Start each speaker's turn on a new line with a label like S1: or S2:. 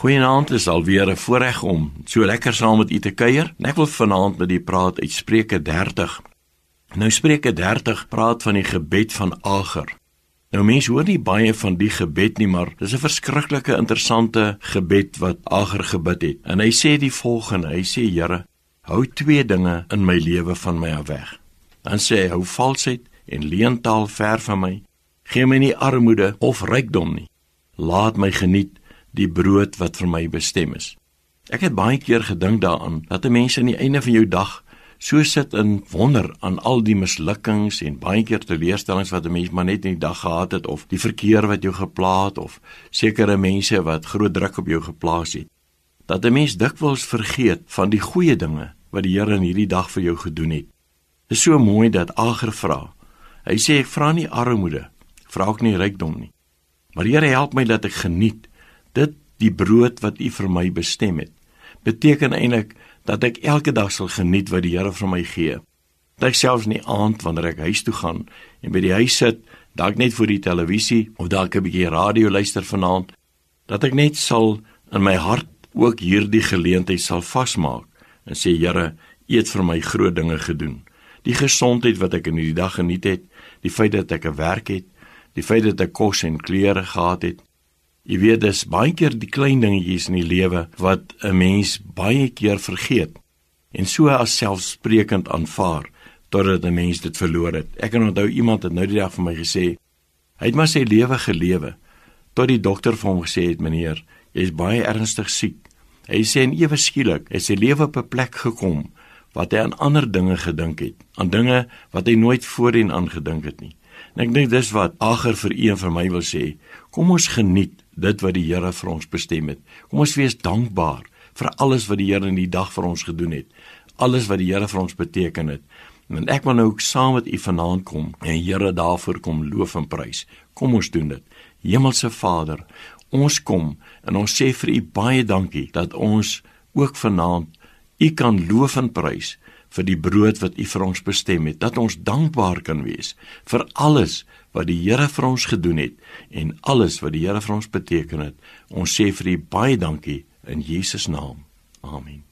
S1: Goeienaand, is alweer 'n voorreg om so lekker saam met u te kuier. Ek wil vanaand met u praat uit Spreuke 30. Nou Spreuke 30 praat van die gebed van Ager. Nou mense hoor nie baie van die gebed nie, maar dis 'n verskriklike interessante gebed wat Ager gebid het. En hy sê die volgende: Hy sê Here, hou twee dinge in my lewe van my af weg. Dan sê hy: Hou valsheid en leentaal ver van my. Geen my nie armoede of rykdom nie. Laat my geniet die brood wat vir my bestem is. Ek het baie keer gedink daaraan dat 'n mens aan die einde van jou dag so sit in wonder aan al die mislukkings en baie keer teleurstellings wat 'n mens maar net in die dag gehad het of die verkeer wat jou gepla het of sekere mense wat groot druk op jou geplaas het. Dat 'n mens dikwels vergeet van die goeie dinge wat die Here in hierdie dag vir jou gedoen het. Dit is so mooi dat Ager vra. Hy sê ek vra nie armoede, vra ook nie rykdom nie. Maar Here help my dat ek geniet dit die brood wat U vir my bestem het beteken eintlik dat ek elke dag sal geniet wat die Here vir my gee. Dat ek selfs nie aand wanneer ek huis toe gaan en by die huis sit, dalk net voor die televisie of dalk 'n bietjie radio luister vanaand, dat ek net sal in my hart ook hierdie geleentheid sal vasmaak en sê Here, U het vir my groot dinge gedoen. Die gesondheid wat ek in hierdie dag geniet het, die feit dat ek 'n werk het, die feit dat ek kos en klere gehad het, Jy weet dis baie keer die klein dingetjies in die lewe wat 'n mens baie keer vergeet en so as selfsprekend aanvaar totdat 'n mens dit verloor het. Ek kan onthou iemand het nou die dag vir my gesê hy het maar sy lewe gelewe tot die dokter vir hom gesê het meneer, jy's baie ernstig siek. Hy sê en ewe skielik het sy lewe op 'n plek gekom wat hy aan ander dinge gedink het, aan dinge wat hy nooit voorheen aangedink het nie. En ek dink dis wat Ager vir een vir my wil sê. Kom ons geniet dit wat die Here vir ons bestem het. Kom ons wees dankbaar vir alles wat die Here in die dag vir ons gedoen het. Alles wat die Here vir ons beteken het. En ek wil nou ook saam met u vanaand kom en Here daarvoor kom loof en prys. Kom ons doen dit. Hemelse Vader, ons kom en ons sê vir u baie dankie dat ons ook vanaand u kan loof en prys vir die brood wat U vir ons bestem het, dat ons dankbaar kan wees vir alles wat die Here vir ons gedoen het en alles wat die Here vir ons beteken het. Ons sê vir U baie dankie in Jesus naam. Amen.